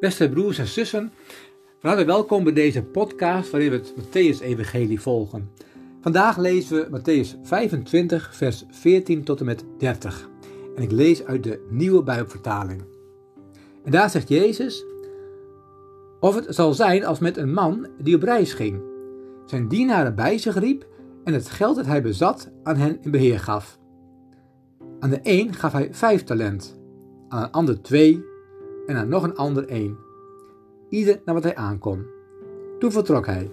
Beste broers en zussen, van harte welkom bij deze podcast waarin we het Matthäus-evangelie volgen. Vandaag lezen we Matthäus 25, vers 14 tot en met 30. En ik lees uit de nieuwe Bijbelvertaling. En daar zegt Jezus, of het zal zijn als met een man die op reis ging, zijn dienaren bij zich riep en het geld dat hij bezat aan hen in beheer gaf. Aan de een gaf hij vijf talent, aan een ander twee en aan nog een ander één. Ieder naar wat hij aankon. Toen vertrok hij.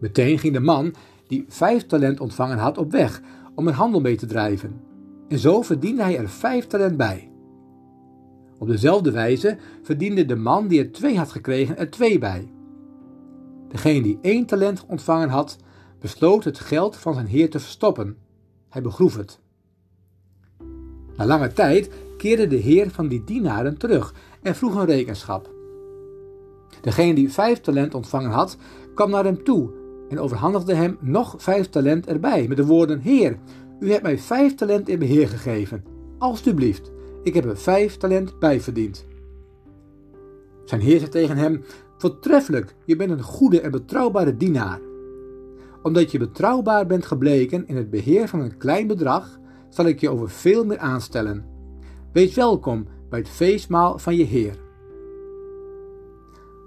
Meteen ging de man die vijf talent ontvangen had op weg om een handel mee te drijven. En zo verdiende hij er vijf talent bij. Op dezelfde wijze verdiende de man die er twee had gekregen er twee bij. Degene die één talent ontvangen had, besloot het geld van zijn heer te verstoppen. Hij begroef het. Na lange tijd keerde de heer van die dienaren terug en vroeg een rekenschap. Degene die vijf talent ontvangen had, kwam naar hem toe en overhandigde hem nog vijf talent erbij, met de woorden: Heer, u hebt mij vijf talent in beheer gegeven. Alsjeblieft, ik heb er vijf talent bij verdiend. Zijn heer zei tegen hem: Voortreffelijk, je bent een goede en betrouwbare dienaar. Omdat je betrouwbaar bent gebleken in het beheer van een klein bedrag, zal ik je over veel meer aanstellen. Wees welkom bij het feestmaal van je Heer.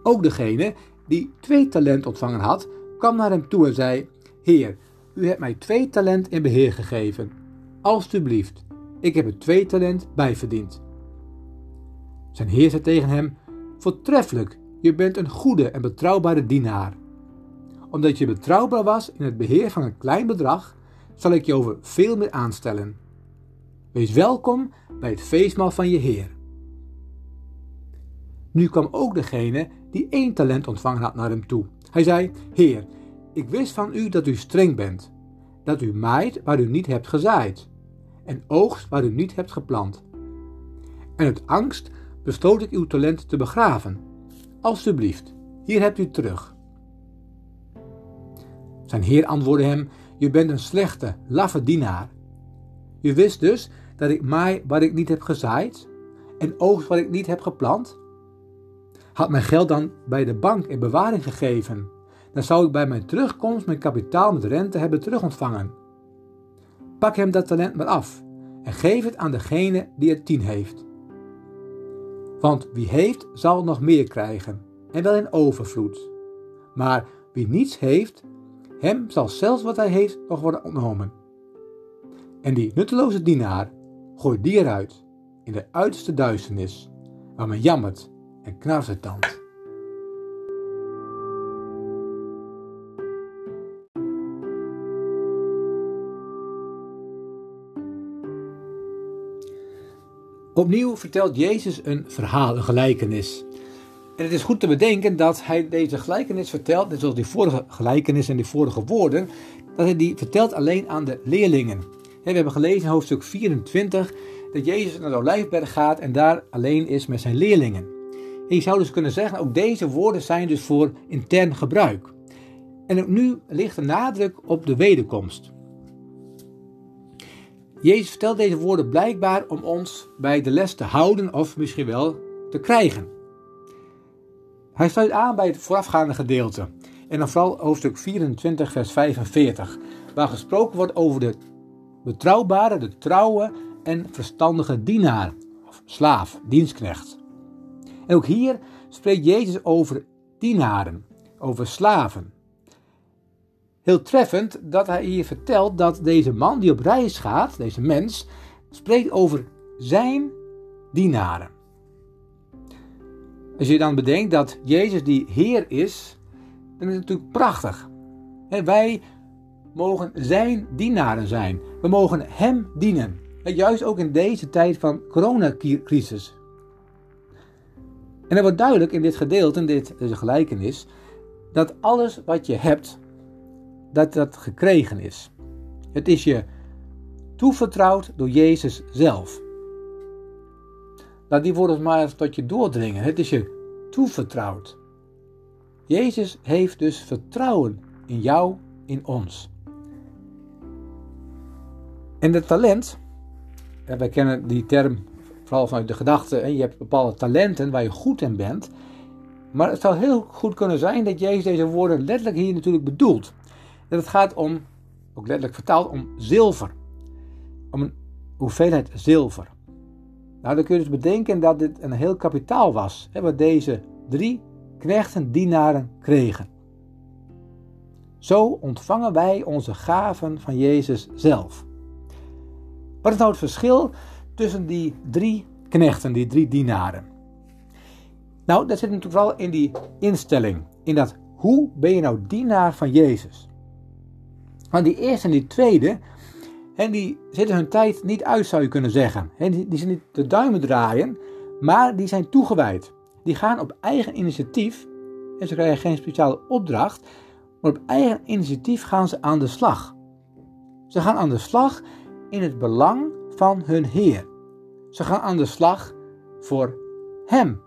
Ook degene die twee talent ontvangen had, kwam naar hem toe en zei: Heer, u hebt mij twee talent in beheer gegeven. Alsjeblieft, ik heb er twee talent bij verdiend. Zijn heer zei tegen hem: Voortreffelijk, je bent een goede en betrouwbare dienaar. Omdat je betrouwbaar was in het beheer van een klein bedrag, zal ik je over veel meer aanstellen. Wees welkom bij het feestmaal van je Heer. Nu kwam ook degene die één talent ontvangen had naar hem toe. Hij zei: Heer, ik wist van u dat u streng bent, dat u maait waar u niet hebt gezaaid, en oogst waar u niet hebt geplant. En uit angst besloot ik uw talent te begraven. Alsjeblieft, hier hebt u terug. Zijn heer antwoordde hem: Je bent een slechte, laffe dienaar. Je wist dus dat ik maai waar ik niet heb gezaaid en oogst waar ik niet heb geplant? Had mijn geld dan bij de bank in bewaring gegeven, dan zou ik bij mijn terugkomst mijn kapitaal met rente hebben terugontvangen. Pak hem dat talent maar af en geef het aan degene die er tien heeft. Want wie heeft, zal nog meer krijgen, en wel in overvloed. Maar wie niets heeft, hem zal zelfs wat hij heeft nog worden ontnomen. En die nutteloze dienaar, gooi die eruit, in de uiterste duisternis, waar men jammert en knarst tand. Opnieuw vertelt Jezus een verhaal, een gelijkenis. En het is goed te bedenken dat hij deze gelijkenis vertelt, net zoals die vorige gelijkenis en die vorige woorden, dat hij die vertelt alleen aan de leerlingen. We hebben gelezen in hoofdstuk 24 dat Jezus naar de Olijfberg gaat en daar alleen is met zijn leerlingen. En je zou dus kunnen zeggen, ook deze woorden zijn dus voor intern gebruik. En ook nu ligt de nadruk op de wederkomst. Jezus vertelt deze woorden blijkbaar om ons bij de les te houden of misschien wel te krijgen. Hij sluit aan bij het voorafgaande gedeelte. En dan vooral hoofdstuk 24, vers 45, waar gesproken wordt over de betrouwbare, de trouwe en verstandige dienaar of slaaf, dienstknecht. En ook hier spreekt Jezus over dienaren, over slaven. Heel treffend dat hij hier vertelt dat deze man die op reis gaat, deze mens, spreekt over zijn dienaren. Als je dan bedenkt dat Jezus die Heer is, dan is het natuurlijk prachtig. wij mogen zijn dienaren zijn. We mogen Hem dienen. juist ook in deze tijd van coronacrisis. En er wordt duidelijk in dit gedeelte, in dit, deze gelijkenis, dat alles wat je hebt, dat dat gekregen is. Het is je toevertrouwd door Jezus zelf. Laat die woorden maar tot je doordringen. Het is je toevertrouwd. Jezus heeft dus vertrouwen in jou, in ons. En het talent, wij kennen die term vooral vanuit de gedachte, je hebt bepaalde talenten waar je goed in bent. Maar het zou heel goed kunnen zijn dat Jezus deze woorden letterlijk hier natuurlijk bedoelt. Dat het gaat om, ook letterlijk vertaald, om zilver. Om een hoeveelheid zilver. Nou, dan kun je dus bedenken dat dit een heel kapitaal was, hè, wat deze drie knechten, dienaren kregen. Zo ontvangen wij onze gaven van Jezus zelf. Wat is nou het verschil tussen die drie knechten, die drie dienaren? Nou, dat zit natuurlijk vooral in die instelling. In dat hoe ben je nou dienaar van Jezus? Want die eerste en die tweede, en die zitten hun tijd niet uit, zou je kunnen zeggen. En die, zijn niet de duimen draaien, maar die zijn toegewijd. Die gaan op eigen initiatief, en ze krijgen geen speciale opdracht, maar op eigen initiatief gaan ze aan de slag. Ze gaan aan de slag in het belang van hun Heer. Ze gaan aan de slag voor Hem.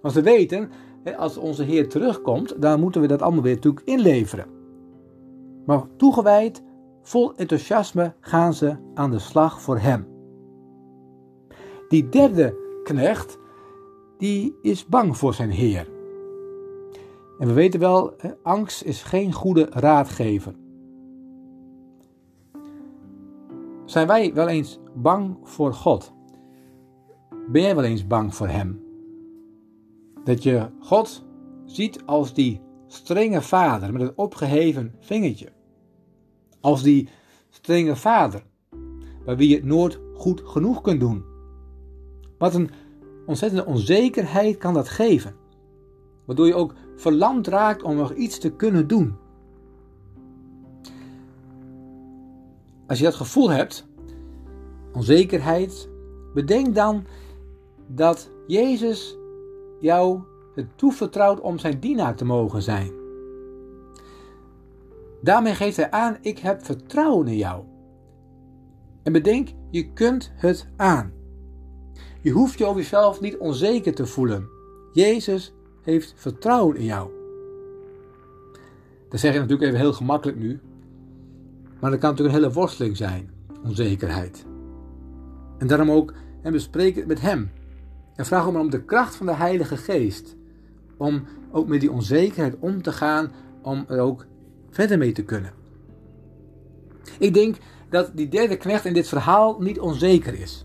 Want ze weten, als onze Heer terugkomt, dan moeten we dat allemaal weer natuurlijk inleveren. Maar toegewijd, vol enthousiasme gaan ze aan de slag voor Hem. Die derde knecht, die is bang voor zijn Heer. En we weten wel, angst is geen goede raadgever. Zijn wij wel eens bang voor God? Ben jij wel eens bang voor Hem? Dat je God ziet als die strenge vader met het opgeheven vingertje. Als die strenge vader, bij wie je het nooit goed genoeg kunt doen. Wat een ontzettende onzekerheid kan dat geven. Waardoor je ook verlamd raakt om nog iets te kunnen doen. Als je dat gevoel hebt, onzekerheid, bedenk dan dat Jezus jou het toevertrouwt om zijn dienaar te mogen zijn. Daarmee geeft hij aan: ik heb vertrouwen in jou. En bedenk, je kunt het aan. Je hoeft je over jezelf niet onzeker te voelen. Jezus heeft vertrouwen in jou. Dat zeg je natuurlijk even heel gemakkelijk nu. Maar dat kan natuurlijk een hele worsteling zijn, onzekerheid. En daarom ook, en bespreek het met Hem. En vraag hem om de kracht van de Heilige Geest. Om ook met die onzekerheid om te gaan, om er ook verder mee te kunnen. Ik denk dat die derde knecht in dit verhaal niet onzeker is.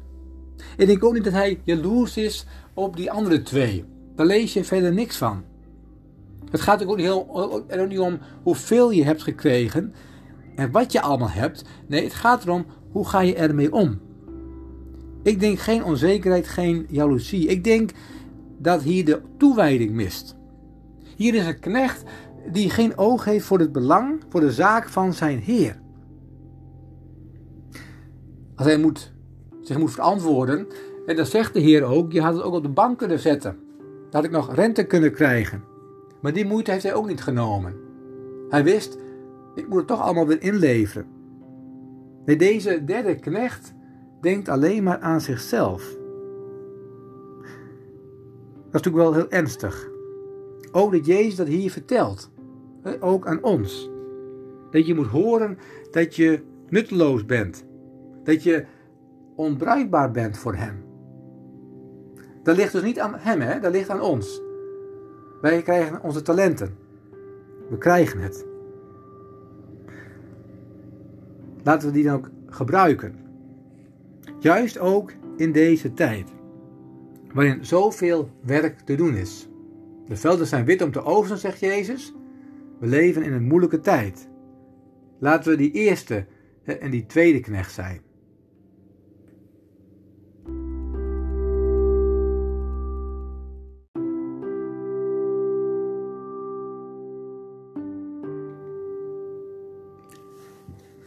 Ik denk ook niet dat hij jaloers is op die andere twee. Daar lees je verder niks van. Het gaat ook niet, heel, er ook niet om hoeveel je hebt gekregen en wat je allemaal hebt. Nee, het gaat erom hoe ga je ermee om. Ik denk geen onzekerheid, geen jaloezie. Ik denk dat hier de toewijding mist. Hier is een knecht die geen oog heeft voor het belang, voor de zaak van zijn Heer. Als hij moet, zich moet verantwoorden, en dan zegt de Heer ook: Je had het ook op de bank kunnen zetten. Dan had ik nog rente kunnen krijgen. Maar die moeite heeft hij ook niet genomen. Hij wist: Ik moet het toch allemaal weer inleveren. Deze derde knecht denkt alleen maar aan zichzelf. Dat is natuurlijk wel heel ernstig. Ook dat Jezus dat hier vertelt. Ook aan ons. Dat je moet horen dat je nutteloos bent. Dat je onbruikbaar bent voor Hem. Dat ligt dus niet aan Hem, hè? dat ligt aan ons. Wij krijgen onze talenten. We krijgen het. Laten we die dan ook gebruiken. Juist ook in deze tijd, waarin zoveel werk te doen is. De velden zijn wit om te oogsten, zegt Jezus. We leven in een moeilijke tijd. Laten we die eerste en die tweede knecht zijn.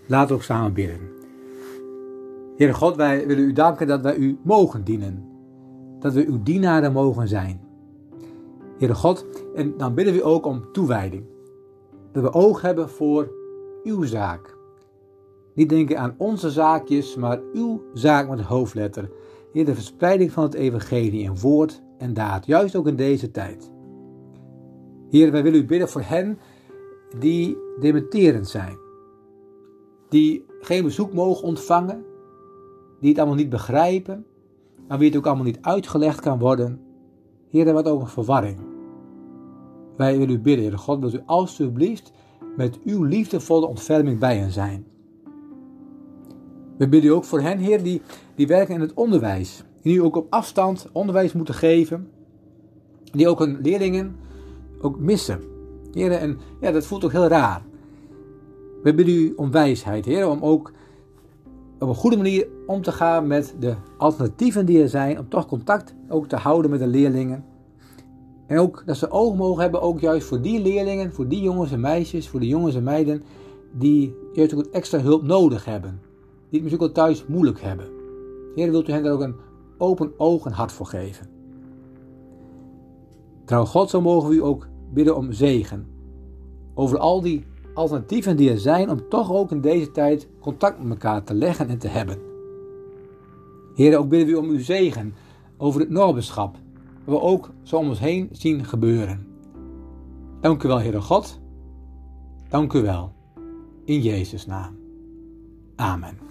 Laten we ook samen bidden. Heere God, wij willen u danken dat wij u mogen dienen. Dat we uw dienaren mogen zijn. Heere God, en dan bidden we ook om toewijding. Dat we oog hebben voor uw zaak. Niet denken aan onze zaakjes, maar uw zaak met hoofdletter. Heer, de verspreiding van het evangelie in woord en daad, juist ook in deze tijd. Heer, wij willen u bidden voor hen die dementerend zijn. Die geen bezoek mogen ontvangen, die het allemaal niet begrijpen, aan wie het ook allemaal niet uitgelegd kan worden. Heer, wat ook een verwarring. Wij willen u bidden, Heer God, wilt u alstublieft met uw liefdevolle ontferming bij hen zijn. We bidden u ook voor hen, Heer, die, die werken in het onderwijs. Die nu ook op afstand onderwijs moeten geven. Die ook hun leerlingen ook missen. Heer, en ja, dat voelt ook heel raar. We bidden u om wijsheid, Heer, om ook op een goede manier om te gaan met de alternatieven die er zijn, om toch contact ook te houden met de leerlingen. En ook dat ze oog mogen hebben, ook juist voor die leerlingen, voor die jongens en meisjes, voor de jongens en meiden die juist ook extra hulp nodig hebben. Die het misschien ook thuis moeilijk hebben. Heer, wilt u hen daar ook een open oog en hart voor geven. Trouw God, zo mogen we u ook bidden om zegen. Over al die alternatieven die er zijn om toch ook in deze tijd contact met elkaar te leggen en te hebben. Heer, ook bidden we om uw zegen over het Norbenschap, wat we ook zo om ons heen zien gebeuren. Dank u wel, Heere God. Dank u wel. In Jezus' naam. Amen.